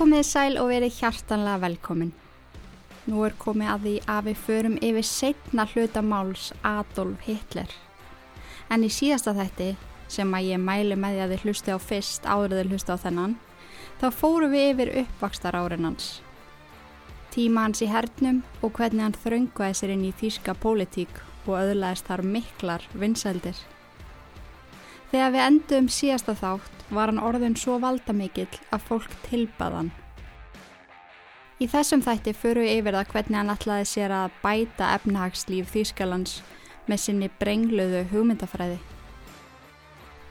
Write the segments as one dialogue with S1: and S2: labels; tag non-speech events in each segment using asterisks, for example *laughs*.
S1: Komið sæl og verið hjartanlega velkomin. Nú er komið að því að við förum yfir setna hluta máls Adolf Hitler. En í síðasta þætti, sem að ég mæli með því að þið hlusti á fyrst þið hlusti á þennan, þá fórum við yfir uppvakstar árin hans. Tíma hans í hernum og hvernig hann þrönguði sér inn í þýska pólitík og öðlaðist þar miklar vinsældir. Þegar við endum síðasta þátt var hann orðin svo valdamikill að fólk tilbaðan. Í þessum þætti förum við yfir það hvernig hann ætlaði sér að bæta efnahagslíf Þýskalands með sinni brengluðu hugmyndafræði.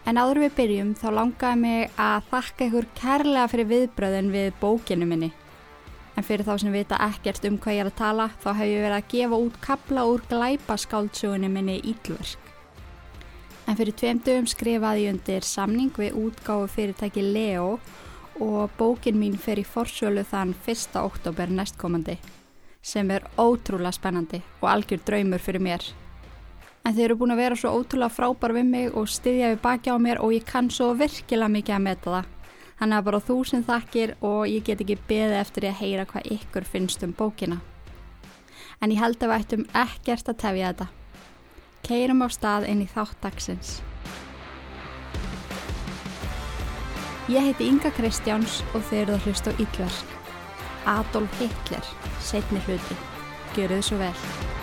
S1: En áður við byrjum þá langaði mig að þakka ykkur kærlega fyrir viðbröðin við bókinu minni. En fyrir þá sem vita ekkert um hvað ég er að tala þá hef ég verið að gefa út kabla úr glæpaskáldsögunni minni Ílverk. En fyrir tveim dögum skrifaði ég undir samning við útgáfu fyrirtæki Leo og bókin mín fer í forsjölu þann 1. oktober næstkomandi sem er ótrúlega spennandi og algjör draumur fyrir mér. En þeir eru búin að vera svo ótrúlega frábær við mig og styðja við baki á mér og ég kann svo virkilega mikið að meta það. Þannig að bara þú sem þakkir og ég get ekki beðið eftir að heyra hvað ykkur finnst um bókina. En ég held að við ættum ekkert að tefja þetta. Keirum á stað inn í þáttaksins. Ég heiti Inga Kristjáns og þeir eru að hlusta á Íllverk. Adolf Hitler, setni hluti. Gjör þau svo vel.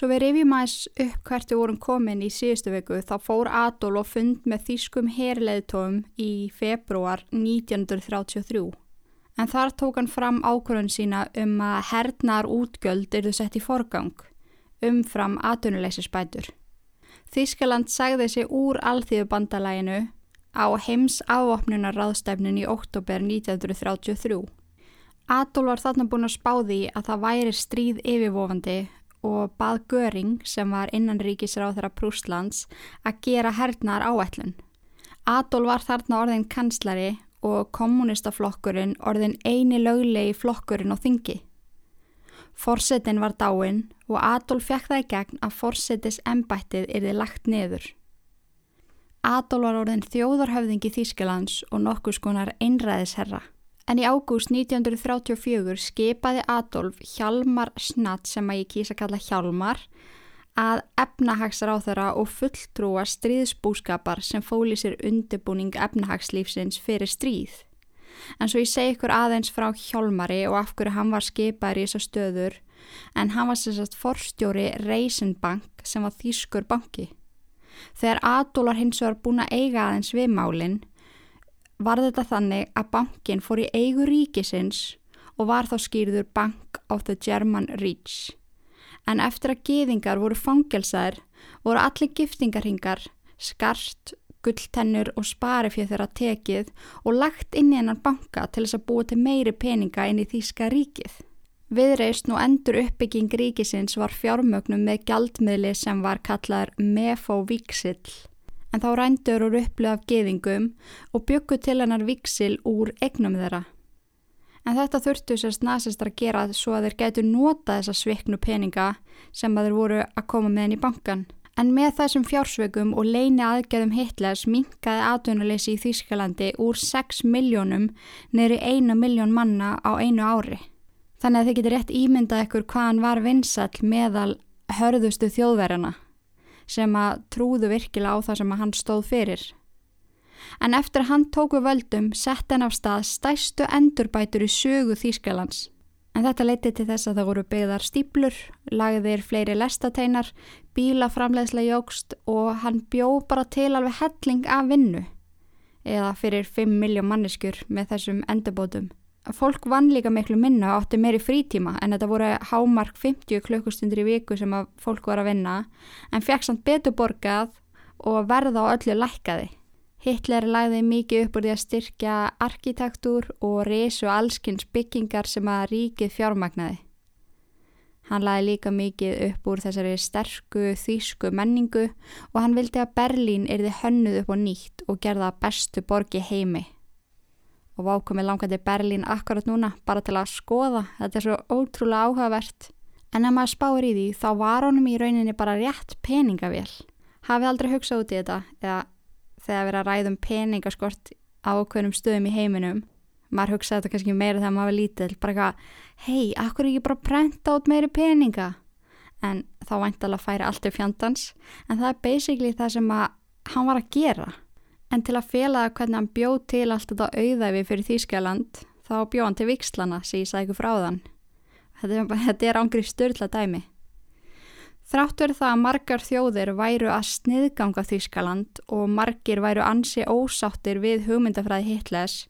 S1: Svo við rifjum aðeins upp hvert við vorum komin í síðustu viku þá fór Adol og fund með þýskum herleðtóum í februar 1933. En þar tók hann fram ákvörðun sína um að hernaðar útgjöld eru sett í forgang, umfram aðunuleysisbætur. Þýskaland sagði sig úr alþýðubandalæginu á heims ávopnunar ráðstæfnin í oktober 1933. Adol var þarna búin að spáði að það væri stríð yfirvofandi og bað Göring sem var innanríkisráð þeirra Prúslands að gera hernaðar áætlun. Adol var þarna orðin kanslari og kommunistaflokkurinn orðin eini löglegi flokkurinn á þingi. Forsetin var dáin og Adol fekk það í gegn að forsetis embættið erði lagt neður. Adol var orðin þjóðarhöfðingi Þýskalands og nokkus konar einræðisherra. En í ágúst 1934 skipaði Adolf Hjalmar Snatt sem að ég kýsa að kalla Hjalmar að efnahagsráþara og fulltrúa stríðsbúskapar sem fóli sér undirbúning efnahagslífsins fyrir stríð. En svo ég segi ykkur aðeins frá Hjalmari og af hverju hann var skipaður í þessa stöður en hann var sérstaklega forstjóri Reisenbank sem var þýskur banki. Þegar Adolf var hins vegar búin að eiga aðeins við málinn var þetta þannig að bankin fór í eigu ríkisins og var þá skýrður Bank of the German Reach. En eftir að geðingar voru fangelsaðir voru allir giftingarhingar, skart, gulltennur og sparifjöð þeirra tekið og lagt inn í hennan banka til þess að búa til meiri peninga inn í Þíska ríkið. Viðreist nú endur uppbygging ríkisins var fjármögnum með gjaldmiðli sem var kallar Mefo Víksill en þá rændur úr upplöð af geðingum og byggu til hennar viksil úr egnum þeirra. En þetta þurftu sérst nazistar að gera svo að þeir getur nota þessa sviknu peninga sem að þeir voru að koma með henni í bankan. En með þessum fjársveikum og leini aðgæðum Hitlers minkaði atvinnuleysi í Þýskalandi úr 6 miljónum neyri 1 miljón manna á einu ári. Þannig að þið getur rétt ímyndað ykkur hvaðan var vinsall meðal hörðustu þjóðverjana sem að trúðu virkilega á það sem að hann stóð fyrir. En eftir að hann tóku völdum sett henn af stað stæstu endurbætur í sögu Þýskalands. En þetta leiti til þess að það voru byggðar stíplur, lagðir fleiri lestateinar, bílaframlegslega jógst og hann bjó bara til alveg helling af vinnu. Eða fyrir 5 miljón manneskur með þessum endurbótum. Fólk vann líka miklu minna og átti meiri frítíma en þetta voru hámark 50 klukkustundir í viku sem að fólk var að vinna en fekk samt betur borgað og verða á öllu lækkaði. Hitler læði mikið upp úr því að styrkja arkitektúr og resu allskynns byggingar sem að ríkið fjármagnaði. Hann laði líka mikið upp úr þessari sterku þýsku menningu og hann vildi að Berlín erði hönnuð upp og nýtt og gerða bestu borgi heimi. Og vákumið langaði Berlín akkurat núna bara til að skoða, þetta er svo ótrúlega áhugavert. En ef maður spáir í því þá var honum í rauninni bara rétt peningavél. Hafið aldrei hugsað út í þetta eða þegar við erum að ræðum peningaskort á okkurum stöðum í heiminum. Maður hugsaði þetta kannski meira þegar maður var lítill bara eitthvað, hei, akkur er ekki bara prenta át meiri peninga? En þá væntalega færi allt í fjandans. En það er basically það sem að hann var að gera en til að fela hvernig hann bjóð til allt þetta auðæfi fyrir Þýskaland þá bjóð hann til vikslana sem ég ykkur frá þann þetta er, þetta er ángri störla dæmi Þráttur það að margar þjóðir væru að sniðganga Þýskaland og margir væru ansi ósáttir við hugmyndafræði Hitlers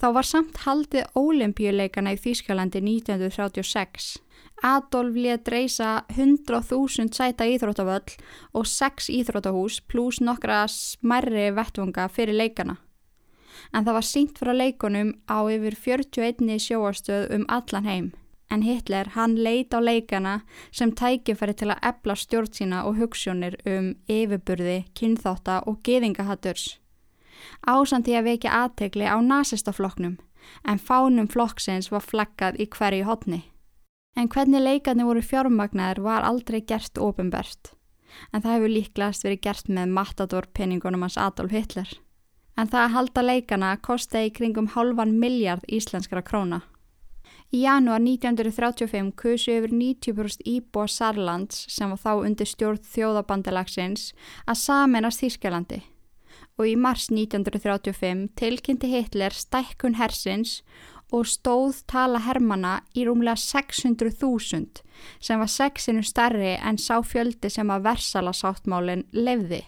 S1: Þá var samt haldið ólimpíuleikana í Þýskalandi 1936. Adolf létt reysa 100.000 sæta íþróttavöll og 6 íþróttahús pluss nokkra smærri vettvunga fyrir leikana. En það var sínt frá leikunum á yfir 41 sjóarstöð um allan heim. En Hitler hann leit á leikana sem tækifæri til að ebla stjórn sína og hugssjónir um yfirburði, kynþáta og geðingahatturs ásandi að vekja aðtegli á nazistafloknum en fánum flokksins var flaggað í hverju hodni. En hvernig leikarnir voru fjármagnar var aldrei gert ofinbært en það hefur líklegast verið gert með matador peningunum hans Adolf Hitler. En það að halda leikana kosti í kringum halvan miljard íslenskara króna. Í janúar 1935 kusu yfir 90% íbúa Sarlands sem var þá undir stjórn þjóðabandalagsins að saminast Þýskalandi og í mars 1935 tilkynnti Hitler stækkun hersins og stóð tala hermana í rúmlega 600.000 sem var sexinu starri en sá fjöldi sem að Versala sáttmálinn lefði.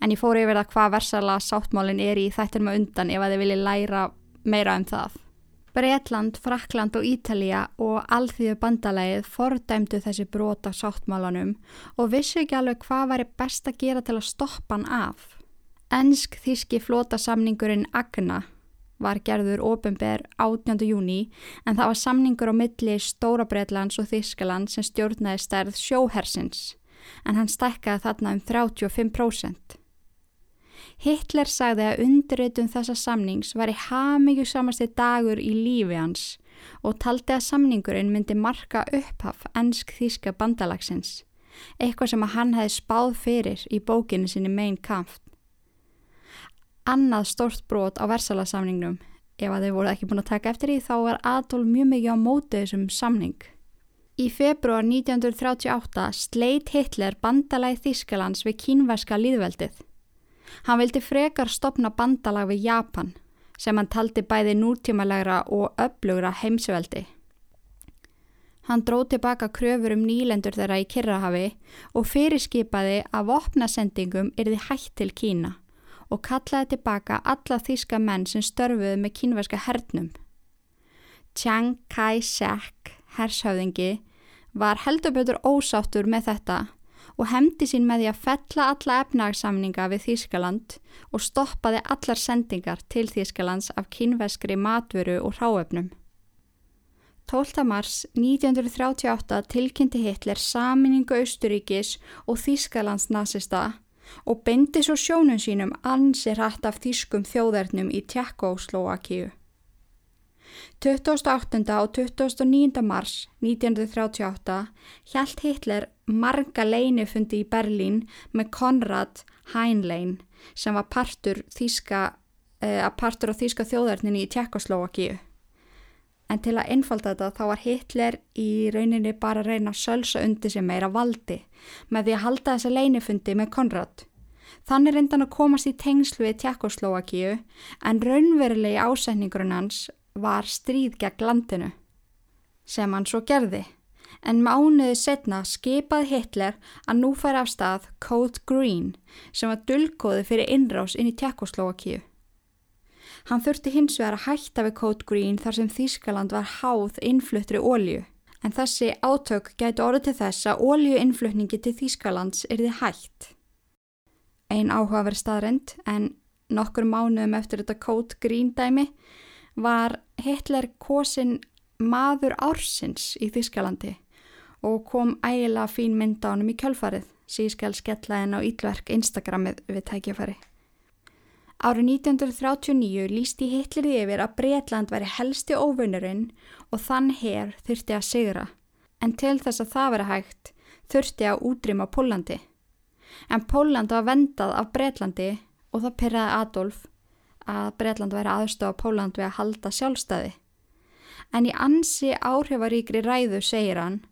S1: En ég fór yfir það hvað Versala sáttmálinn er í þættinum undan ef að þið vilja læra meira um það. Breitland, Frakland og Ítalija og alþýðu bandalægið fordæmdu þessi brota sáttmálanum og vissu ekki alveg hvað væri best að gera til að stoppa hann af. Ennsk þíski flótasamningurinn Agna var gerður ofinber 18. júni en það var samningur á milli Stóra Breitlands og Þískaland sem stjórnaði stærð sjóhersins en hann stækkaði þarna um 35%. Hitler sagði að undirritum þessa samnings var í hamingju samasti dagur í lífi hans og taldi að samningurinn myndi marka upphaf ennsk þíska bandalagsins, eitthvað sem að hann hefði spáð fyrir í bókinu sinni Mein Kampf annað stórt brot á versalasamningnum. Ef að þau voru ekki búin að taka eftir því þá var Adolf mjög mikið á mótið þessum samning. Í februar 1938 sleit Hitler bandalæð Þískalands við kínverska líðveldið. Hann vildi frekar stopna bandalag við Japan sem hann taldi bæði núrtímalegra og öflugra heimsveldi. Hann dróð tilbaka kröfur um nýlendur þeirra í Kirrahafi og fyrirskipaði að vopnasendingum erði hætt til Kína og kallaði tilbaka alla þýska menn sem störfuði með kínverska hernum. Chiang Kai-shek, hershöfðingi, var heldurbetur ósáttur með þetta og hefndi sín með því að fella alla efnagsamninga við Þýskaland og stoppaði allar sendingar til Þýskalands af kínveskri matvöru og ráöfnum. 12. mars 1938 tilkynnti Hitler saminningu Austuríkis og Þýskalands nazista og beindi svo sjónum sínum ansir hatt af þýskum þjóðernum í Tjekkóslóakíu. 28. og 29. mars 1938 hjælt Hitler marga leinifundi í Berlín með Konrad Heinlein sem var partur, þýska, eh, partur á þýska þjóðarninni í Tjekkoslovakíu. En til að einfalda þetta þá var Hitler í rauninni bara að reyna að sölsa undir sig meira valdi með því að halda þessa leinifundi með Konrad. Þannig reyndan að komast í tengslu við Tjekkoslovakíu en raunverulegi ásætningurinn hans var stríð gegn landinu sem hann svo gerði. En mánuði setna skipaði Hitler að nú færi af stað Code Green sem var dullkóði fyrir innrás inn í Tjekkoslovakíu. Hann þurfti hins vegar að hætta við Code Green þar sem Þískaland var háð innfluttri ólju. En þessi átök gæti orðið til þess að óljuinnflutningi til Þískalands erði hætt. Einn áhugaverð staðrind en nokkur mánuðum eftir þetta Code Green dæmi var Hitler kosin maður ársins í Þískalandi og kom ægilega fín mynd á hann í kjölfarið, sískal skellaðin á ílverk Instagramið við tækjafæri. Árið 1939 lísti Hitler yfir að Breitland væri helsti óvinnurinn og þann hér þurfti að sigra, en til þess að það veri hægt þurfti að útrýma Pólandi. En Póland var vendað af Breitlandi og það pyrraði Adolf að Breitland væri aðstofa Póland við að halda sjálfstæði. En í ansi áhrifaríkri ræðu segir hann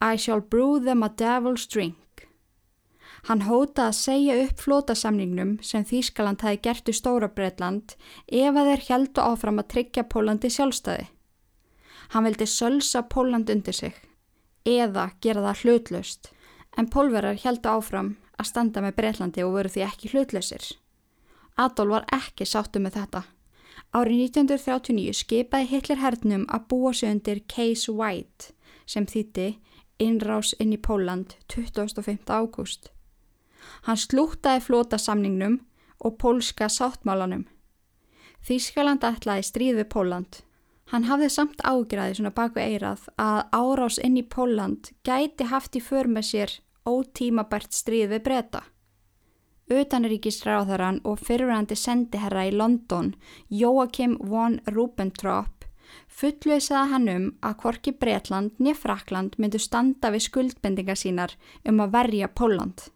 S1: I shall brew them a devil's drink. Hann hóta að segja upp flótasamningnum sem Þýskaland hafi gert í Stóra Breitland ef að þeir heldu áfram að tryggja Pólandi sjálfstæði. Hann vildi sölsa Póland undir sig eða gera það hlutlaust en pólverar heldu áfram að standa með Breitlandi og voru því ekki hlutlausir. Adolf var ekki sáttu með þetta. Árið 1939 skipaði Hitler hernum að búa sig undir Case White sem þýtti innrás inn í Póland 25. ágúst. Hann slútaði flótasamningnum og pólska sáttmálanum. Þýskaland ætlaði stríð við Póland. Hann hafði samt ágræði svona baku eirað að árás inn í Póland gæti haft í för með sér ótímabært stríð við breyta. Utanríkisráðaran og fyrirvændi sendiherra í London, Joachim von Rubbentrop, fullveisaði hann um að hvorki Breitland nýja Frakland myndu standa við skuldbendinga sínar um að verja Póland.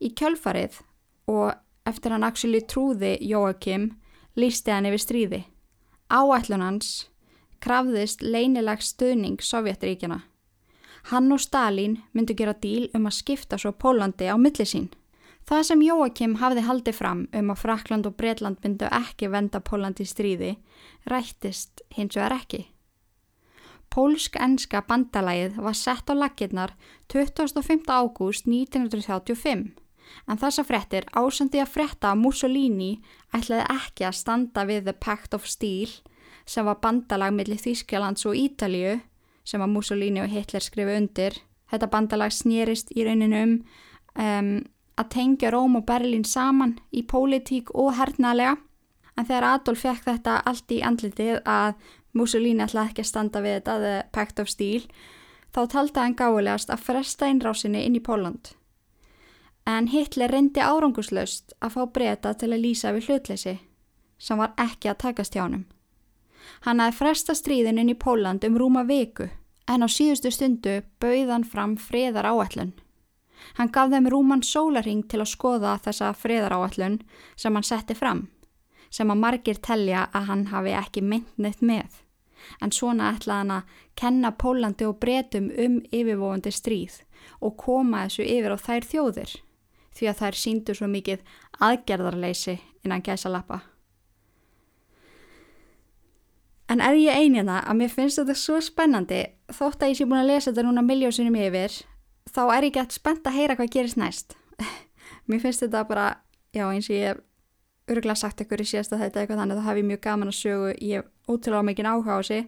S1: Í kjölfarið og eftir hann actually trúði Joachim, lísti hann yfir stríði. Áætlunans krafðist leinilegs stöðning Sovjetríkjana. Hann og Stalin myndu gera díl um að skipta svo Pólandi á milli sín. Það sem Jóakim hafði haldið fram um að Frakland og Breitland myndu ekki venda Pólandi stríði rættist hins vegar ekki. Pólsk-enska bandalægið var sett á lakirnar 25. ágúst 1935 en þessa frettir ásandi að fretta að Mussolini ætlaði ekki að standa við The Pact of Steel sem var bandalag millir Þýskjalands og Ítalju sem að Mussolini og Hitler skrifu undir. Þetta bandalag snýrist í rauninu um, um að tengja Róm og Berlín saman í pólitík og hernaðlega en þegar Adolf fekk þetta allt í andlitið að Mussolini ætlaði ekki að standa við þetta The Pact of Steel þá taldi hann gáðilegast að fresta innrásinni inn í Póland. En Hitler reyndi áranguslaust að fá breyta til að lýsa við hlutleysi sem var ekki að takast hjá hann. Hann aði fresta stríðin inn í Póland um rúma viku en á síðustu stundu bauðan fram friðar áætlun. Hann gaf þeim rúman sólaring til að skoða þessa friðaráallun sem hann setti fram, sem að margir telja að hann hafi ekki myndnitt með. En svona ætlaði hann að kenna Pólandi og bretum um yfirvofandi stríð og koma þessu yfir á þær þjóðir, því að þær síndu svo mikið aðgerðarleysi innan gæsa lappa. En er ég einina að mér finnst þetta svo spennandi þótt að ég sé búin að lesa þetta núna miljósunum yfir þá er ég gett spennt að heyra hvað gerist næst *laughs* mér finnst þetta bara já eins og ég hef örgulega sagt ykkur í síðasta þetta eitthvað þannig þá hef ég mjög gaman að sögu ég hef ótrúlega mikið áhuga á sig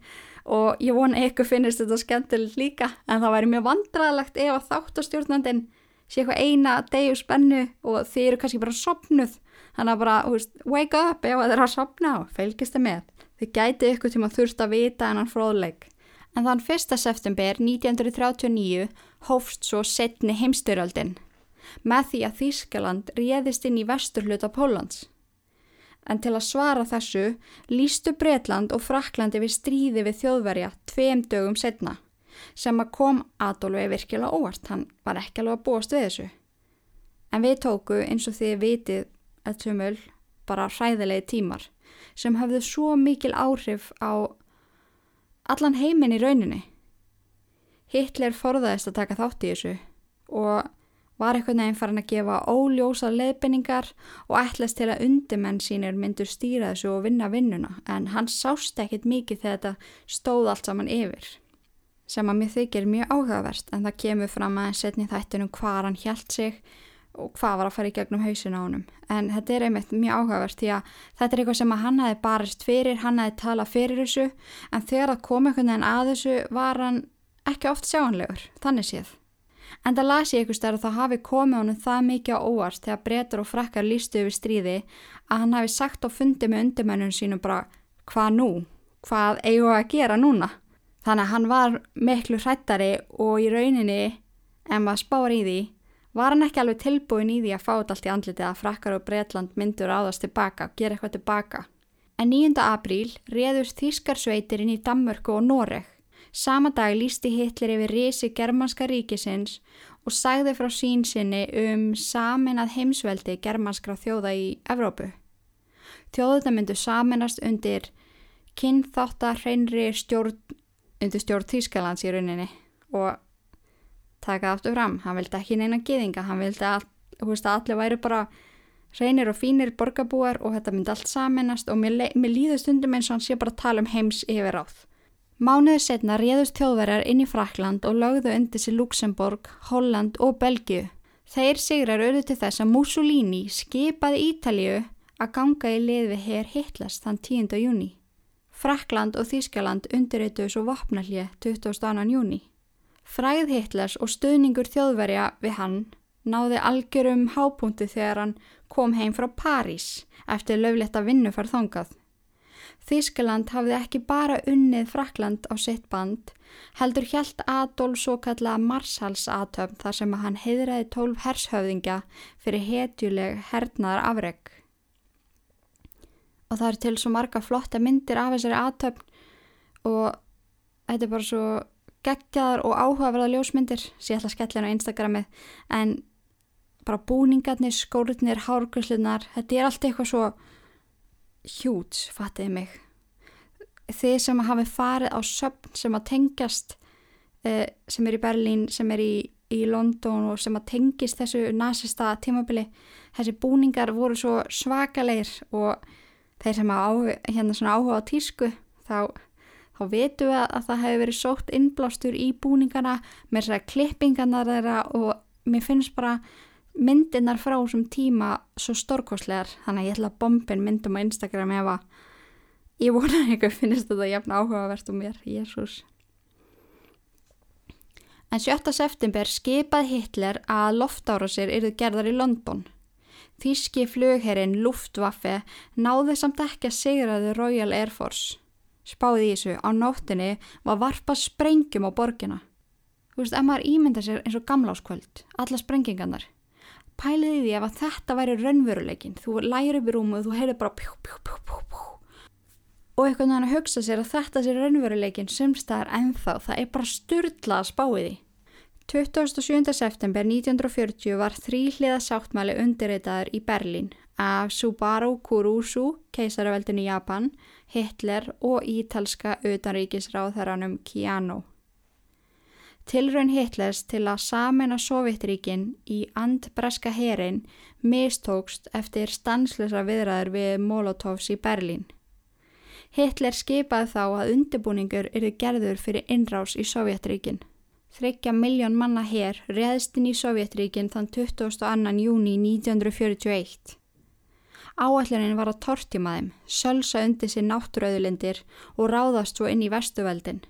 S1: og ég vona ykkur finnist þetta skemmtilegt líka en það væri mjög vandraðlegt ef að þáttastjórnandin sé eitthvað eina degu spennu og þið eru kannski bara sopnuð þannig að bara, veist, wake up ef það er að sopna og fylgist það með þið gæti ykkur tíma þurft að vita en hann fróðleik en þann 1. september 1939 hófst svo setni heimstyröldin með því að Þýskaland réðist inn í vesturhluta Pólans. En til að svara þessu lístu Breitland og Fraklandi við stríði við þjóðverja tveim dögum setna sem að kom Adolfi virkilega óvart, hann var ekki alveg að búast við þessu. En við tóku eins og þið vitið að tömul bara hræðilegi tímar sem hafðu svo mikil áhrif á allan heiminn í rauninni. Hitler forðaðist að taka þátt í þessu og var eitthvað nefn farin að gefa óljósa leiðbynningar og ætlas til að undimenn sínir myndur stýra þessu og vinna vinnuna en hann sást ekkit mikið þegar þetta stóð allt saman yfir sem að mér þykir mjög áhugavert en það kemur fram að setni þættunum hvað hann hjælt sig og hvað var að fara í gegnum hausin á honum. En þetta er einmitt mjög áhugavert því að þetta er eitthvað sem að hann hefði barist fyrir hann hefði talað fyrir þessu en þegar það kom einhvern veginn að þessu var hann ekki oft sjáanlegur, þannig séð. En það las ég einhvers þar að það hafi komið honum það mikið á óvart þegar breytar og frakkar lístu yfir stríði að hann hafi sagt og fundið með undirmennun sínum bara hvað nú, hvað eigum að gera núna Þannig að hann var miklu hrættari og í rauninni, en maður spáur í því, var hann ekki alveg tilbúin í því að fá þetta allt í andlitið að frakkar og Breitland myndur áðast tilbaka og gera eitthvað tilbaka. En 9. apríl réðust Þískarsveitir inn í Danmörku og Noreg. Sama dag lísti Hitler yfir risi germanska ríkisins og sagði frá sín sinni um saminað heimsveldi germanskra þjóða í Evrópu. Þjóðuna myndu saminast undir kynþáttar hreinri stjórn undir stjórn Þýskalands í rauninni og taka aftur fram, hann vildi ekki neina geðinga, hann vildi að, að allir væri bara reynir og fínir borgarbúar og þetta myndi allt saminast og mér, mér líður stundum eins og hann sé bara tala um heims yfir áð. Mánuðu setna réðust þjóðverjar inn í Frakland og lögðu undir sér Luxemburg, Holland og Belgiu. Þeir sigrar auðvitað til þess að Mussolini skipaði Ítalju að ganga í lið við herr Hitlers þann 10. júni. Frakland og Þískaland undirreituðu svo vopnallið 22. júni. Fræð Hitlers og stuðningur þjóðverja við hann náði algjörum hápunkti þegar hann kom heim frá París eftir löfletta vinnufar þongað. Þískaland hafði ekki bara unnið Frakland á sitt band, heldur hjælt Adolf svo kalla Marsalsatöfn þar sem hann heiðraði tólf hershöfðingja fyrir hetjuleg hernaðar afreg og það er til svo marga flotta myndir af þessari aðtöfn og þetta er bara svo geggjaðar og áhugaverða ljósmyndir sem ég ætla að skella hérna á Instagramið en bara búningarnir, skórnir, hárgjörslunar þetta er allt eitthvað svo hjúts, fattiði mig. Þið sem hafi farið á söfn sem að tengjast eh, sem er í Berlín, sem er í í London og sem að tengist þessu nazista tímabili þessi búningar voru svo svakalegir og þeir sem hafa hérna áhuga á tísku þá, þá veitum við að það hefur verið sótt innblástur í búningana með þessari klippingarna þeirra og mér finnst bara myndirnar frá þessum tíma svo stórkoslegar þannig að ég ætla að bombin myndum á Instagram ef að ég vona eitthvað finnst þetta jafn áhugavert um mér, Jésús. En 7. september skipað Hitler að loftára sér yfir gerðar í London. Þíski flugherrin Luftwaffe náði samt ekki að sigraðu Royal Air Force. Spáði í þessu, á nóttinni var varpa sprengjum á borgina. Þú veist, ef maður ímynda sér eins og gamláskvöld, alla sprengingarnar. Pæliði því ef að þetta væri raunveruleikin, þú læri upp í rúmu og þú heyrði bara pjú, pjú, pjú, pjú, pjú. Og eitthvað þannig að hugsa sér að þetta sé raunveruleikin semstæðar ennþá, það er bara styrla að spáði því. 27. september 1940 var þrýhliða sáttmæli undirreitaður í Berlín af Subaru Kurusu, keisaraveldinu Japan, Hitler og ítalska utanríkisráðherranum Keanu. Tilraun Hitlers til að samena Sovjetríkin í andbreska herin mistókst eftir stanslösa viðræður við Molotovs í Berlín. Hitler skipaði þá að undirbúningur eru gerður fyrir innrás í Sovjetríkin. Þryggja miljón manna hér reðst inn í Sovjetríkin þann 22. júni 1941. Áallunin var að tortíma þeim, sölsa undir sér náttúröðulindir og ráðast svo inn í vestuveldin.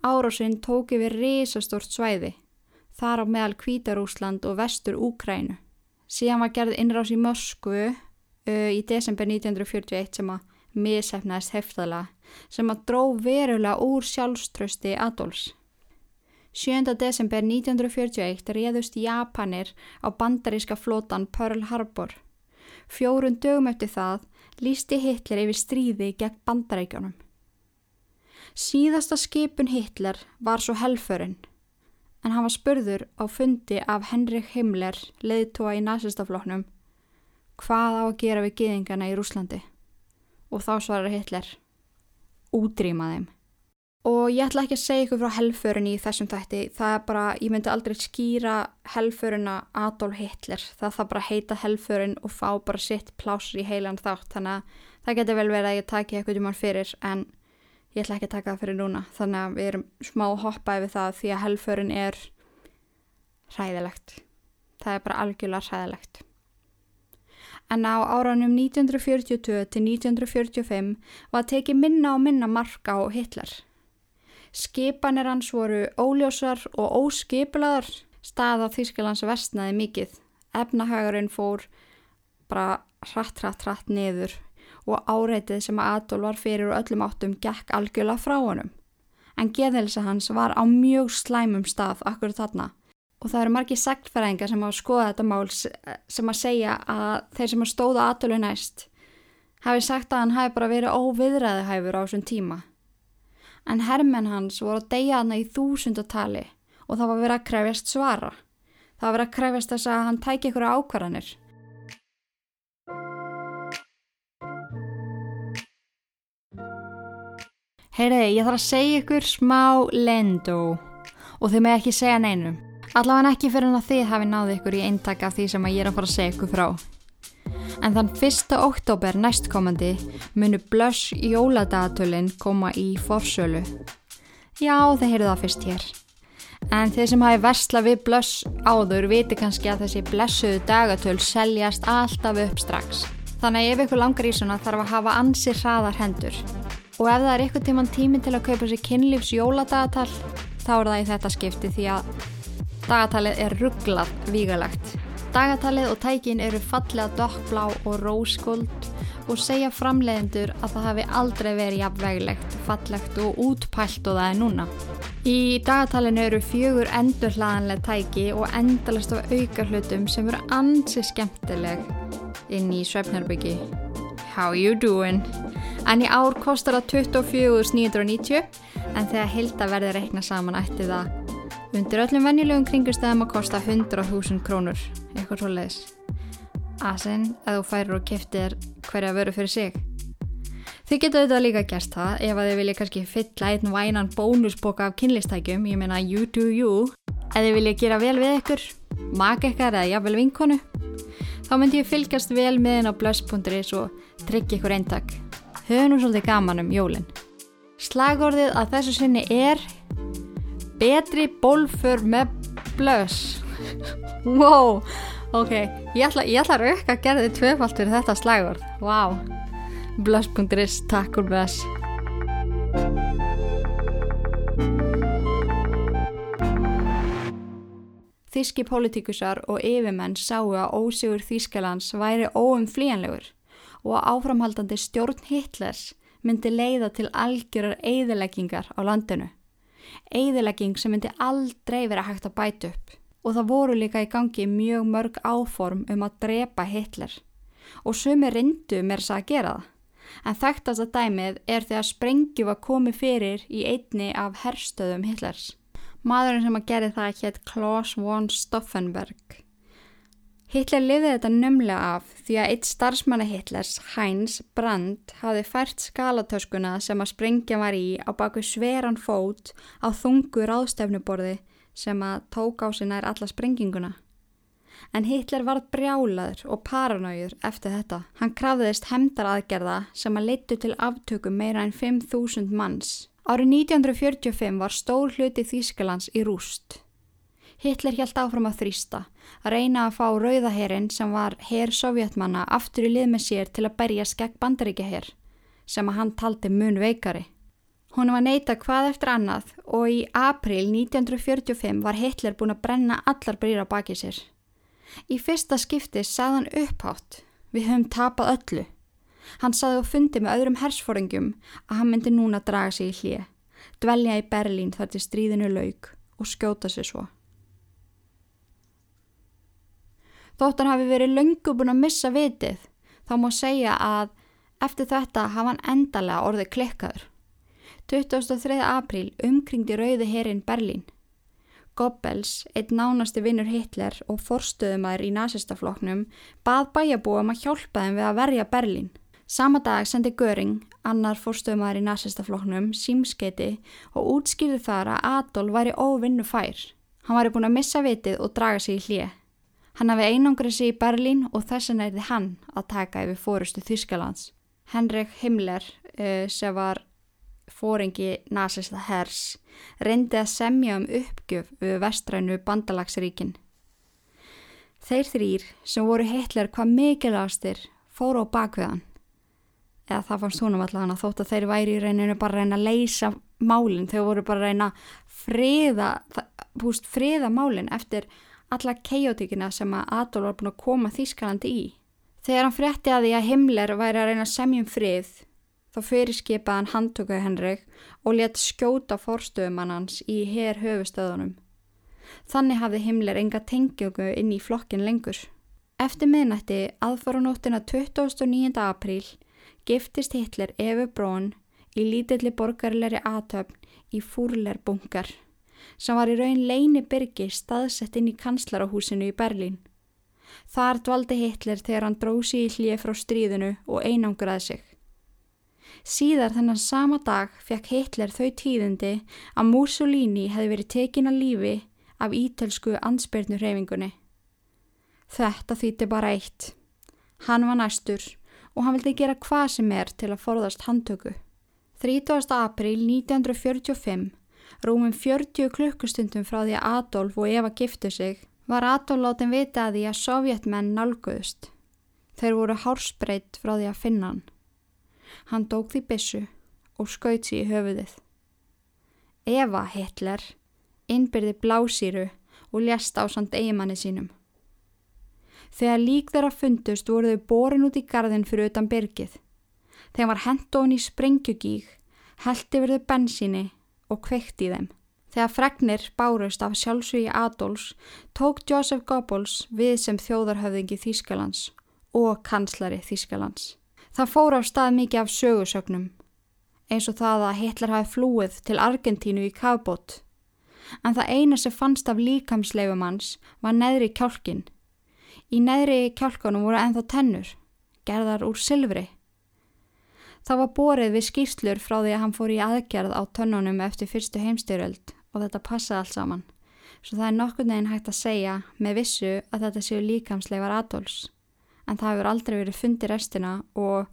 S1: Árásinn tók yfir risastort svæði, þar á meðal Kvítarúsland og vestur Úkrænu. Síðan var gerð innrás í Moskvu uh, í desember 1941 sem að misefnaðist hefðala, sem að dró verulega úr sjálfströsti Adolfs. 7. desember 1941 réðust Japanir á bandaríska flótan Pearl Harbor. Fjórun dögum eftir það lísti Hitler yfir stríði gegn bandaríkjónum. Síðasta skipun Hitler var svo helfurinn, en hann var spurður á fundi af Henrik Himmler, leiðtóa í nazistafloknum, hvað á að gera við geðingana í Rúslandi. Og þá svarar Hitler, útrýma þeim. Og ég ætla ekki að segja ykkur frá helförun í þessum þætti, það er bara, ég myndi aldrei skýra helföruna Adolf Hitler, það það bara heita helförun og fá bara sitt plásur í heilan þátt, þannig að það getur vel verið að ég taki eitthvað um hann fyrir, en ég ætla ekki að taka það fyrir núna, þannig að við erum smá hoppaði við það því að helförun er hræðilegt, það er bara algjörlega hræðilegt. En á áraunum 1942 til 1945 var tekið minna og minna marka á Hitler. Skipanir hans voru óljósar og óskiplaðar. Stað á Þýskalands vestnaði mikið. Efnahagurinn fór bara hratt, hratt, hratt niður og áreitið sem Adolf var fyrir og öllum áttum gekk algjörlega frá honum. en geðhelsa hans var á mjög slæmum stað akkur þarna og það eru margi seglfæringar sem á að skoða þetta mál sem að segja að þeir sem að stóða aðtölu næst hafi sagt að hann hafi bara verið óviðræðihæfur á þessum tíma. En hermenn hans voru að deyja hana í þúsundatali og það var verið að krefjast svara. Það var verið að krefjast þess að hann tæki ykkur ákvarðanir. Heyriði, ég þarf að segja ykkur smá lendó og þið með ekki segja neinum. Allavega ekki fyrir að þið hafi náði ykkur í eintak af því sem ég er að fara að segja ykkur frá. En þann 1. oktober næstkomandi munu blöss jóladagatölinn koma í forsölu. Já, þeir heyrðu það fyrst hér. En þeir sem hafi versla við blöss áður viti kannski að þessi blessuðu dagatöl seljast alltaf upp strax. Þannig ef ykkur langar í svona þarf að hafa ansi hraðar hendur. Og ef það er ykkur tíman tími til að kaupa sér kynlífs jóladagatal þá er það í þetta skipti því að Dagatalið er rugglað vígalegt. Dagatalið og tækin eru fallega dokkblá og róskuld og segja framleiðendur að það hafi aldrei verið jafnveglegt, fallegt og útpælt og það er núna. Í dagatalinu eru fjögur endurhlaðanlega tæki og endalast af auka hlutum sem eru ansi skemmtileg inn í Svefnarbyggi. How you doing? En í ár kostar það 24.990 en þegar hilda verði reikna saman eftir það Undir öllum venjulegum kringustæðum að kosta 100.000 krónur, eitthvað svo leiðis. Asen, að þú færir og keftir hverja veru fyrir sig. Þið getur auðvitað líka gert það ef að þið vilja kannski fylla einn vænan bónusboka af kynlistækjum, ég meina you do you. Ef þið vilja gera vel við ykkur, maka ykkar eða jafnvel vinkonu, þá myndi ég fylgast vel með henn á blöss.is og tryggja ykkur eintak. Höfum nú svolítið gaman um jólinn. Slagorðið að þessu sinni er betri bólfur með blöss wow, ok ég ætla, ég ætla að rauka að gera þið tvöfalt fyrir þetta slagur, wow. Blöss.is, takk úr blöss Þíski pólitíkusar og yfirmenn sáu að ósigur Þískalands væri óumflíjanlegur og að áframhaldandi stjórn Hitlers myndi leiða til algjörar eigðileggingar á landinu. Eigðilegging sem myndi aldrei vera hægt að bæta upp og það voru líka í gangi mjög mörg áform um að drepa Hitler og sumi reyndu mér þess að gera það. En þekktast að dæmið er þegar sprengju var komið fyrir í einni af herstöðum Hitlers. Maðurinn sem að gera það hétt Klaus von Stauffenberg. Hitler liði þetta nömlega af því að eitt starfsmanna Hitlers, Heinz Brandt, hafi fært skalatöskuna sem að sprengja var í á baku sveran fót á þungu ráðstefnuborði sem að tók á sig nær alla sprenginguna. En Hitler varð brjálaður og paranójur eftir þetta. Hann krafðist hemdar aðgerða sem að leittu til aftökum meira en 5.000 manns. Árið 1945 var stór hluti Þýskalands í rúst. Hitler hjælt áfram að þrýsta, að reyna að fá rauðaherin sem var herr sovjetmanna aftur í lið með sér til að berja skegg bandaríkjaher, sem að hann taldi mun veikari. Hún var neyta hvað eftir annað og í april 1945 var Hitler búin að brenna allar brýra baki sér. Í fyrsta skipti sagði hann upphátt, við höfum tapað öllu. Hann sagði og fundi með öðrum hersforingum að hann myndi núna draga sig í hlið, dvelja í Berlín þar til stríðinu laug og skjóta sig svo. Þótt hann hafi verið löngu búin að missa vitið, þá má segja að eftir þetta hafa hann endalega orðið klikkaður. 23. apríl umkringdi rauði herin Berlín. Goebbels, einn nánasti vinnur Hitler og forstöðumæður í nazistafloknum, bað bæjabúum að hjálpa þeim við að verja Berlín. Sama dag sendi Göring, annar forstöðumæður í nazistafloknum, símskeiti og útskýrði þar að Adolf væri óvinnu fær. Hann væri búin að missa vitið og draga sig í hlið. Hann hafi einangrið sér í Berlín og þess er þið hann að taka yfir fórustu Þýskalands. Henrik Himmler uh, sem var fóringi nazista hers reyndi að semja um uppgjöf við vestrænu bandalagsríkin. Þeir þrýr sem voru heitlar hvað mikilvægastir fóru á bakveðan eða það fannst húnum allavega þótt að þeir væri í reyninu bara að reyna að leysa málinn, þeir voru bara að reyna friða, friða málinn eftir alla keiotíkina sem að Adolf var búin að koma Þískalandi í. Þegar hann frétti að því að Himmler væri að reyna að semjum frið, þá fyrirskipaði hann handtökuði Henrik og let skjóta forstöðumann hans í hér höfustöðunum. Þannig hafði Himmler enga tengjögu inn í flokkin lengur. Eftir miðnætti aðfaranóttina 29. apríl giftist Hitler Efu Brón í lítilli borgarleiri aðtöfn í Fúrlerbungar sem var í raun leini byrgi staðsett inn í kanslarahúsinu í Berlín. Þar dvaldi Hitler þegar hann drósi í hlið frá stríðinu og einangraði sig. Síðar þennan sama dag fekk Hitler þau tíðindi að Mussolini hefði verið tekin að lífi af ítölsku ansbyrnurhefingunni. Þetta þýtti bara eitt. Hann var næstur og hann vildi gera hvað sem er til að forðast handtöku. 30. april 1945, rúmum 40 klukkustundum frá því að Adolf og Eva giftu sig, var Adolf látin vita að því að sovjetmenn nálguðust. Þeir voru hársbreytt frá því að finna hann. Hann dók því bissu og skaut sér í höfuðið. Eva Hitler innbyrði blásýru og ljast á samt eigimanni sínum. Þegar lík þeirra fundust voru þau borin út í gardin fyrir utan byrgið. Þeim var hendón í sprengjugíg, heldi verðu bensíni og kveikt í þeim. Þegar fregnir bárust af sjálfsvíi Adolfs tók Joseph Goebbels við sem þjóðarhöfðingi Þýskalands og kanslari Þýskalands. Það fór á stað mikið af sögursögnum, eins og það að Hitler hafi flúið til Argentínu í Kavbót. En það eina sem fannst af líkamsleifum hans var neðri kjálkin. Í neðri kjálkanum voru enþá tennur, gerðar úr silfri. Það var borið við skýrslur frá því að hann fór í aðgerð á tönnunum eftir fyrstu heimstyröld og þetta passaði allt saman. Svo það er nokkur neginn hægt að segja með vissu að þetta séu líkamsleifar Adolfs. En það hefur aldrei verið fundið restina og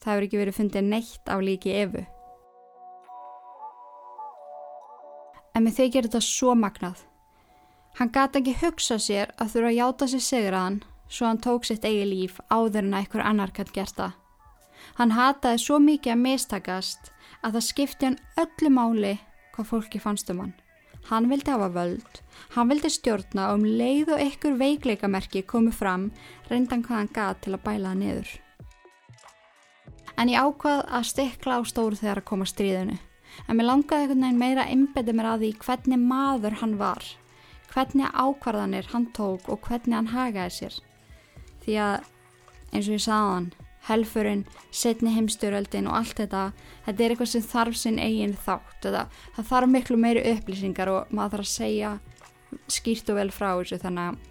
S1: það hefur ekki verið fundið neitt af líki efu. En með þau gerir þetta svo magnað. Hann gata ekki hugsa sér að þurfa að játa sér sigraðan svo hann tók sitt eigi líf áður en að einhver annar kann gert það. Hann hataði svo mikið að mistakast að það skipti hann öllu máli hvað fólki fannst um hann. Hann vildi hafa völd, hann vildi stjórna og um leið og ykkur veikleikamerki komið fram reyndan hvað hann gað til að bæla það niður. En ég ákvað að stikla á stóru þegar að koma stríðinu. En mér langaði einhvern veginn meira að innbeti mér að því hvernig maður hann var, hvernig ákvarðanir hann tók og hvernig hann hagaði sér. Því að eins og ég sagði hann, helfurinn, setni heimstjóröldin og allt þetta, þetta er eitthvað sem þarf sinn eigin þátt, þetta, það þarf miklu meiri upplýsingar og maður þarf að segja skýrt og vel frá þessu þannig að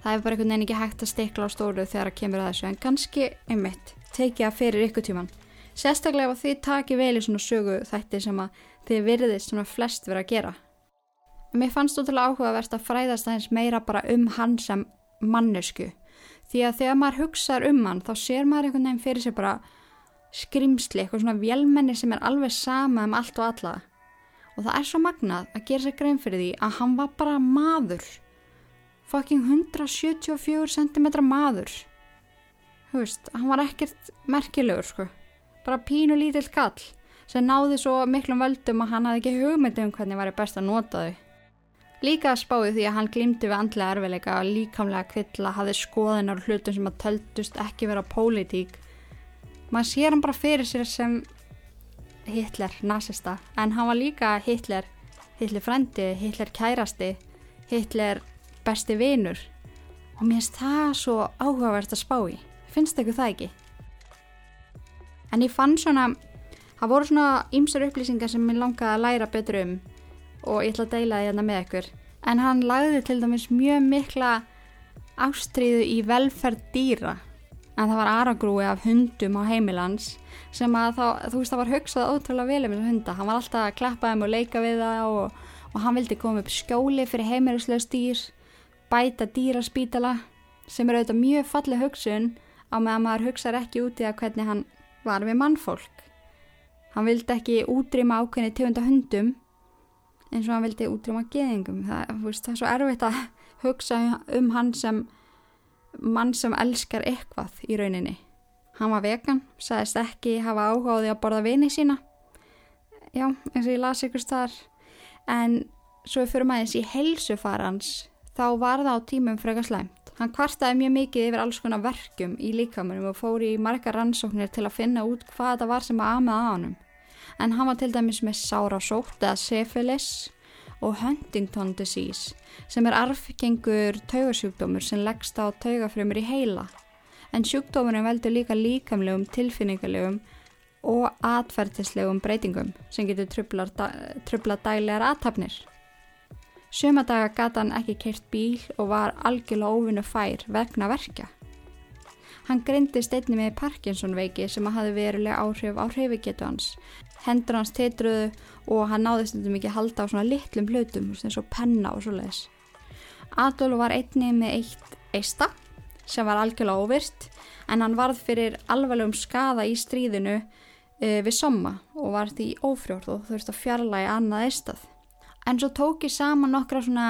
S1: það er bara einhvern veginn ekki hægt að stikla á stóru þegar það kemur að þessu en kannski einmitt tekið að fyrir ykkur tíman sérstaklega ef því takið vel í svona sögu þætti sem að þið virðist svona flest verið að gera. Mér fannst að áhugavert að fræðast aðeins meira bara um hann sem mannesku því að þegar maður hugsaður um hann þá sér maður einhvern veginn fyrir sig bara skrimsli, eitthvað svona vélmenni sem er alveg sama um allt og alla. Og það er svo magnað að gera sér grein fyrir því að hann var bara maður. Fucking 174 cm maður. Þú veist, hann var ekkert merkilegur sko, bara pínu lítill kall sem náði svo miklum völdum að hann hafði ekki hugmyndi um hvernig var best að nota þau Líka spáði því að hann glimti við andlega erfileika og líkamlega kvilla hafði skoðinar og hlutum sem að töldust ekki vera pólitík. Man sér hann bara fyrir sér sem Hitler, nazista, en hann var líka Hitler, Hitler frendi, Hitler kærasti, Hitler besti vinur og mér finnst það svo áhugavert að spá í. Finnst ekki það ekki? En ég fann svona, það voru svona ýmsar upplýsingar sem ég langaði að læra betur um og ég ætla að deila það hérna með ykkur. En hann lagði til dæmis mjög mikla ástriðu í velferð dýra. En það var aragrúi af hundum á heimilans sem að þá, þú veist, það var hugsað ótrúlega vel um þessu hunda. Hann var alltaf að klappa þeim og leika við það og, og hann vildi koma upp skjóli fyrir heimilislega stýr, bæta dýraspítala sem er auðvitað mjög fallið hugsun á meðan maður hugsaður ekki út í að hvernig hann var við mannfólk. Hann vildi ekki útrýma ákveðni tegunda hundum eins og hann vildi útrýma geðingum það, veist, það er svo erfitt að hugsa um hann sem mann sem elskar eitthvað í rauninni. Hann var vegan, sagðist ekki hafa áhugaði að borða vini sína. Já, eins og ég las ykkur starf en svo fyrir maður í helsufarans þá var það á tímum frekar slæmt. Hann kvartaði mjög mikið yfir alls konar verkum í líkamunum og fóri í marga rannsóknir til að finna út hvað það var sem að amaði á honum. En hann var til dæmis með sárasótt eða syfilis og Huntington disease sem er arfgengur taugasjúkdómur sem leggst á taugafrömmur í heila. En sjúkdómurinn veldur líka líkamlegum, tilfinningarlegum og atferðislegum breytingum sem getur trubla dælegar aðtapnir. Sumadaga gata hann ekki keirt bíl og var algjörlega óvinnu fær vegna verkja. Hann grindist einni með Parkinson veiki sem hafði verulega áhrif á hrifigetu hans. Hendur hans teitruðu og hann náðist þetta mikið halda á svona litlum hlutum eins og penna og svo leiðis. Adolf var einni með eitt eista sem var algjörlega óvirt en hann varð fyrir alvarlegum skada í stríðinu uh, við somma og var því ófrjórð og þurfti að fjarlægi annað eistað en svo tók ég saman nokkra svona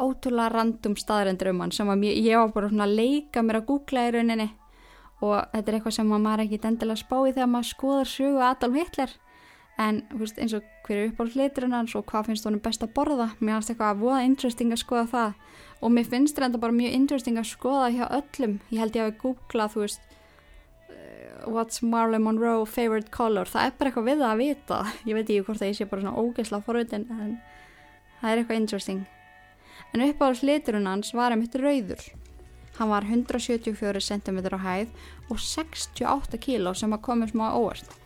S1: ótrúlega randum staðrendur um hann sem mjög, ég var bara svona að leika mér að googla í rauninni. Og þetta er eitthvað sem maður ekki endilega spái þegar maður skoðar sögu Adolf Hitler. En veist, eins og hverju uppáld liturinn hans og hvað finnst honum best að borða? Mér finnst eitthvað að voða interesting að skoða það. Og mér finnst þetta bara mjög interesting að skoða hjá öllum, ég held ég að við googlað þú veist what's Marlon Monroe favorite color? Það er bara eitthvað við að vita. Ég veit ekki hvort það ég sé bara svona ógeðsla forveitin en það er eitthvað interesting en uppáhalds liturinn hans var einmitt rauður. Hann var 174 cm á hæð og 68 kg sem að komið smá óvart.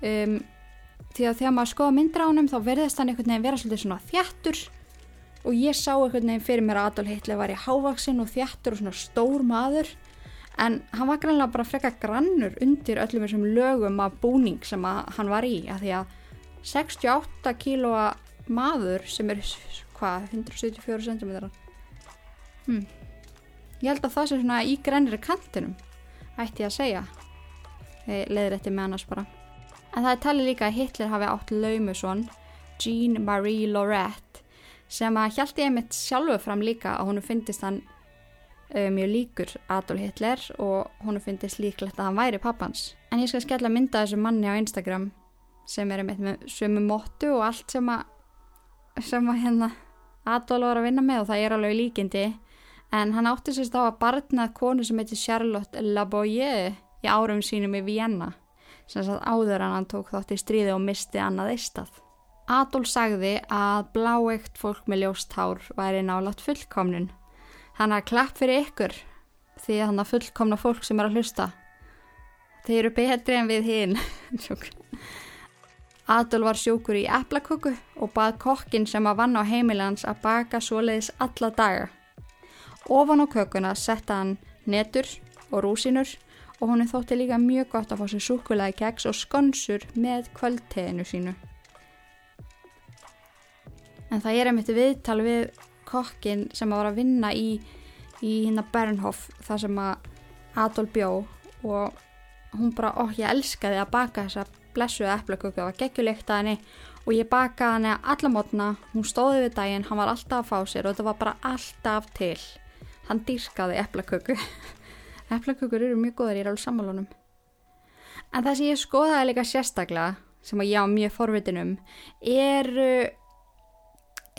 S1: Um, því að þegar maður skoða myndir á hann þá verðist hann einhvern veginn vera svolítið svona þjættur og ég sá einhvern veginn fyrir mér að Adolf Hitler var í hávaksinn og þjættur og svona stór maður. En hann var grannlega bara frekka grannur undir öllum þessum lögum af búning sem hann var í að því að 68 kílóa maður sem er hvað, 174 cm hmm. ég held að það sé svona í grannir kantinum ætti ég að segja leðir þetta með annars bara en það er talið líka að Hitler hafi átt laumusson Jean Marie Laurette sem að held ég mitt sjálfu fram líka að húnu fyndist hann uh, mjög líkur Adolf Hitler og hún finnst líklegt að hann væri pappans. En ég skal skella mynda þessu manni á Instagram sem er með sömu móttu og allt sem að, sem að hérna Adolf var að vinna með og það er alveg líkindi en hann átti sérst á að barnað konu sem heitir Charlotte Laboyer í árum sínum í Vienna sem sagt áður en hann tók þátt í stríði og misti annað eistað. Adolf sagði að bláegt fólk með ljóst hár væri nálat fullkomnun Þannig að klapp fyrir ykkur því að þannig að fullkomna fólk sem er að hlusta. Þeir eru betri en við hinn. *laughs* Adol var sjúkur í eplaköku og bað kokkin sem að vann á heimilans að baka svoleiðis alla daga. Ofan á kökuna setta hann netur og rúsinur og er þótti líka mjög gott að fá sér súkulæði keks og skonsur með kvöldteginu sínu. En það er einmitt viðtal við kokkin sem var að vinna í, í hérna Bernhof þar sem að Adolf bjó og hún bara, okk ég elskaði að baka þessa blessuða eplaköku, það var geggjulegt að henni. Og ég bakaði henni alla mótna, hún stóði við daginn, hann var alltaf að fá sér og þetta var bara alltaf til. Hann dýrskaði eplaköku. *laughs* Eplakökur eru mjög góðar, er alveg sammálunum en það sem ég skoðaði líka sérstaklega sem ég á mjög forvitinum er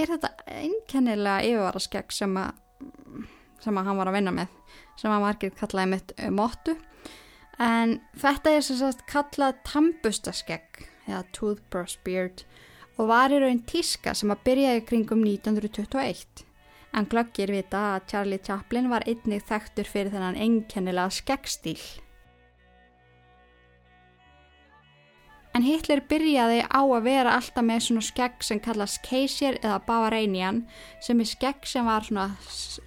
S1: er þetta einkennilega yfirvaraskegg sem sem að hann var að vinna með sem að margir kallaði mitt uh, móttu en þetta er sem sagt kallað tambustaskegg eða toothbrush beard og var í raun tíska sem að byrjaði kringum 1921 en glöggir vita að Charlie Chaplin var einnig þekktur fyrir þennan einkennilega skeggstíl En Hitler byrjaði á að vera alltaf með svona skegg sem kallast Kaiser eða Bavarian sem er skegg sem var svona,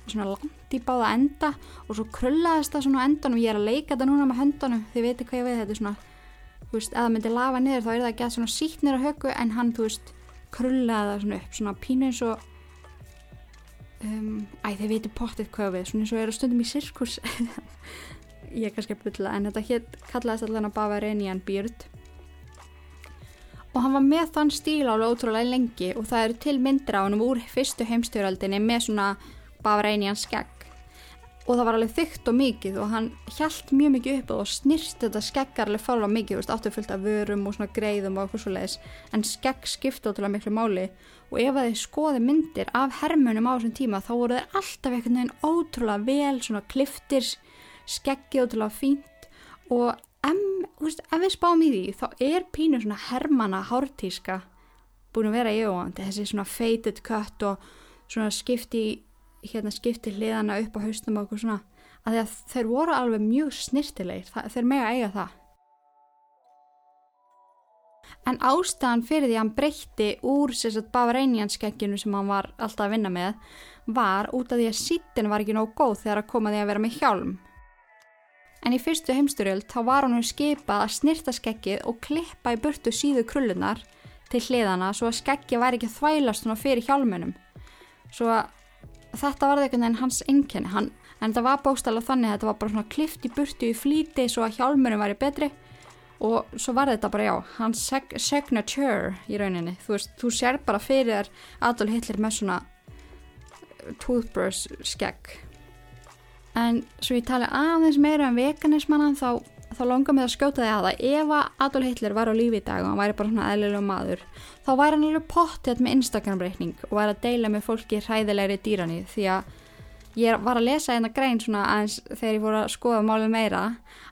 S1: svona langt í báða enda og svo krullaðist það svona endan og ég er að leika þetta núna með höndunum þið veitir hvað ég veið þetta er svona þú veist, það myndi lafa niður þá er það ekki að svona sítt niður á höku en hann, þú veist, krullaði það svona upp svona pínu eins og um, æ, þið veitir pottið hvað við svona eins og er að stundum í sirkus. *laughs* Ég er kannski að bylla en þetta hér kallaðist allavega Bavarian beard og hann var með þann stíl álega ótrúlega lengi og það eru til myndir á hann úr fyrstu heimstjóraldinni með svona bafrænian skegg. Og það var alveg þygt og mikið og hann hjælt mjög mikið upp og snirst þetta skeggar alveg fála mikið, veist, áttu fullt af vörum og svona greiðum og eitthvað svo leiðis en skegg skipta ótrúlega miklu máli og ef að þið skoði myndir af hermunum á þessum tíma þá voru þeir alltaf einhvern veginn ótrúlega vel svona kliftir skeggi ótrúlega fínt og veist, ef við spáum í því þá er pínu svona hermana hártíska búin að vera í óvandi þessi svona faded cut og svona skipti hérna skipti hliðana upp á haustum og svona. Að, að þeir voru alveg mjög snirtilegir þeir mega eiga það. En ástæðan fyrir því að hann breytti úr bavarænianskekkinu sem hann var alltaf að vinna með var út af því að sítin var ekki nóg góð þegar að koma því að vera með hjálm En í fyrstu heimsturjöld þá var hann skipað að snirta skekkið og klippa í burtu síðu krullunar til hliðana svo að skekki væri ekki þvælast fyrir hjálmunum. Svo að þetta var einhvern veginn hans enginni, hann, en það var bóstala þannig að þetta var bara svona klift í burtu í flíti svo að hjálmunum væri betri og svo var þetta bara já, hans signature í rauninni. Þú veist, þú sér bara fyrir Adolf Hitler með svona toothbrush skekk en svo ég tali aðeins meira um veganismannan þá, þá longar mig að skjóta því að það ef að Adolf Hitler var á lífi í dag og hann væri bara svona eðlilega maður þá væri hann alveg pottið með Instagram-reikning og væri að deila með fólki hræðilegri dýrani því að ég var að lesa eina grein svona aðeins þegar ég fór að skoða málið meira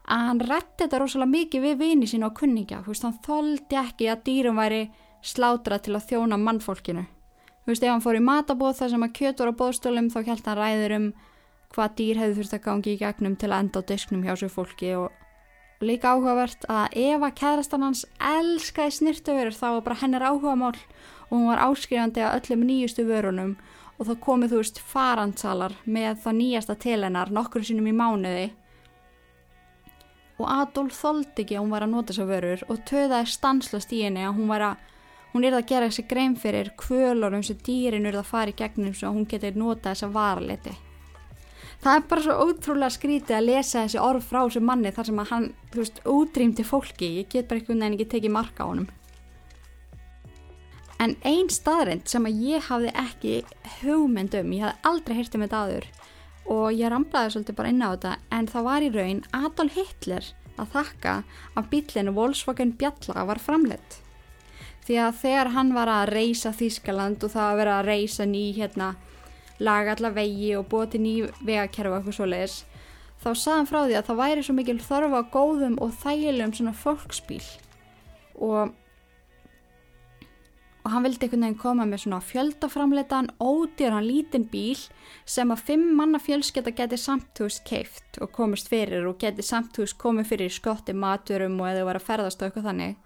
S1: að hann rætti þetta rosalega mikið við vini sín og kunningja, þú veist, hann þóldi ekki að dýrum væri slátra til að þjóna mannfólkinu. Þú veist, ef hann fór í matabóð þar sem að kjötur á bóðstólum þá held hann ræður um hvað dýr hefði þurft að gangi í gegnum til að enda á disknum hjá sér fólki og líka áhugavert að ef að kæðrastan hans elskaði snirtuverur þá var bara hennar áhuga mál og hún var áskrifandi að öllum nýjustu vörunum og þá komið þú veist farandsalar með það nýjasta til hennar nokkur sinum í mánuði. Og Adolf þóldi ekki að hún var að nota þessa vörur og töðaði stanslast í henni að hún var að hún er að gera þessi grein fyrir kvölurum sem dýrin er að fara í gegnum svo að hún geti nota þessa varaliti það er bara svo ótrúlega skrítið að lesa þessi orð frá þessu manni þar sem að hann, þú veist, útrýmti fólki. Ég get bara einhvern veginn ekki tekið marka á honum. En einn staðrind sem að ég hafði ekki hugmynd um, ég hafði aldrei heyrt um þetta aður og ég ramlaði svolítið bara inn á þetta en það var í raun Adolf Hitler að þakka að bílinu Volkswagen Bjalla var framleitt. Því að þegar hann var að reysa Þískaland og það að vera að reysa ný hérna laga alla vegi og búa til ný vegakerfa eitthvað svo leiðis þá saðan frá því að það væri svo mikil þörfa góðum og þægilegum svona fólksbíl. Og og hann vildi einhvern veginn koma með svona fjöldaframleitan ódýran lítinn bíl sem að fimm manna fjölsketta geti samtúst keift og komist fyrir og geti samtúst komið fyrir skotti maturum og eða vera að ferðast og eitthvað þannig.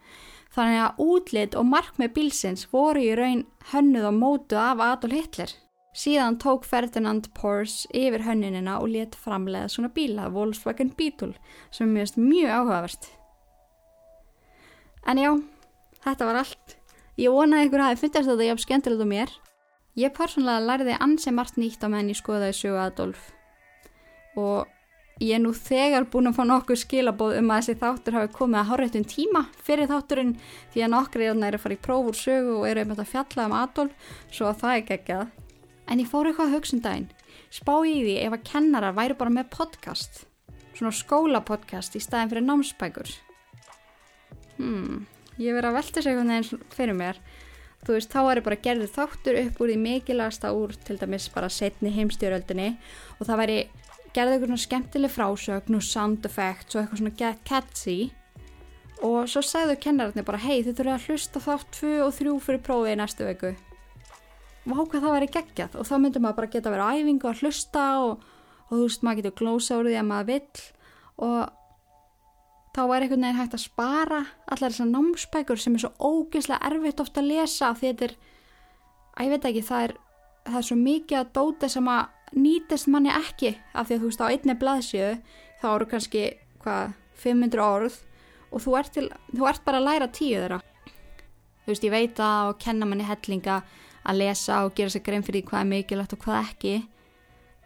S1: Þannig að útlit og markmið bílsins voru í raun hönnuð og mótu af Adolf Hitler Síðan tók Ferdinand Porsche yfir hönnunina og let framlega svona bíla, Volkswagen Beetle, sem er mjög, mjög áhugavert. En já, þetta var allt. Ég vonaði ykkur að það finnast þetta jafn skemmtilegt á mér. Ég persónulega lærði ansi margt nýtt á meðan ég skoðaði sögu Adolf. Og ég er nú þegar búin að fá nokkuð skilabóð um að þessi þáttur hafi komið að háréttum tíma fyrir þátturinn því að nokkri er að fara í prófur sögu og eru um þetta fjallað um Adolf, svo að það er geggjað. En ég fór eitthvað að hugsa um. Spá ég því ef að kennarar væri bara með podcast. Svona skólapodcast í staðin fyrir námsbækur. Hmm, ég verið að velta sig eitthvað eins fyrir mér. Þú veist, þá er ég bara gerðið þáttur upp úr því mikilagasta úr til dæmis bara setni heimstjóröldinni og það væri gerðið eitthvað svona skemmtileg frásögn og sound effects og eitthvað svona get catchy og svo segðu kennararnir bara hei þið þurfum að hlusta þátt 2 og 3 fyrir prófið í næstu veiku váka það væri geggjað. Og þá myndur maður bara geta verið á æfingu að hlusta og, og þú veist maður getur glósa úr því að maður vill. Og þá er einhvern veginn hægt að spara allar þessar námsbækur sem er svo ógeðslega erfitt ofta að lesa því þetta er, að ég veit ekki, það er, það er svo mikið að dóta sem að nýtist manni ekki af því að þú veist á einni blaðsjöu þá eru kannski hvað 500 orð og þú ert, til, þú ert bara að læra tíu þeirra. Þú veist ég veit að og kenna manni hellinga að lesa og gera sér grein fyrir hvað er mikilvægt og hvað ekki.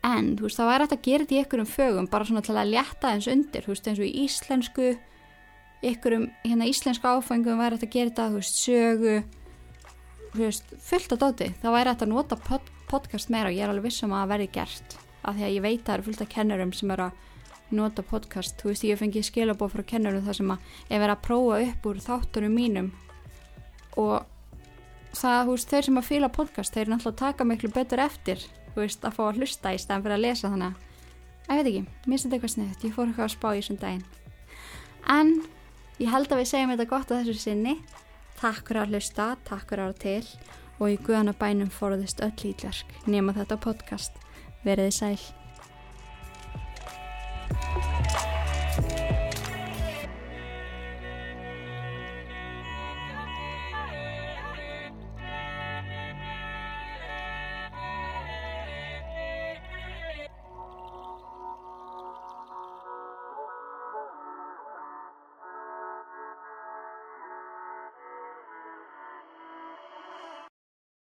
S1: En þú veist það væri hægt að gera þetta í ykkurum fögum bara svona til að létta eins undir þú veist eins og í íslensku ykkurum hérna íslensku áfengum væri hægt að gera þetta þú veist sögu þú veist fullt af dóti. Það væri hægt að nota pod podcast meira og ég er alveg vissum að það verði gert af því að ég veit að það eru fullt af kennurum sem eru að nota podcast, þú veist ég fengi skilabóð frá kennurum þar sem að ég verði að prófa upp úr þáttunum mínum og það, þú veist, þeir sem að fíla podcast, þeir náttúrulega taka miklu betur eftir, þú veist, að fá að hlusta í stæðan fyrir að lesa þannig að, ég veit ekki, minnst þetta eitthvað sniðt, ég fór eitthvað að spá í þessum daginn. En ég held að við segjum þetta gott á þessu sinni, takk fyrir að hlusta, takk fyrir að ára til og í guðan og bænum fóruðist öll ítverk nema þetta podcast. Verðið sæl.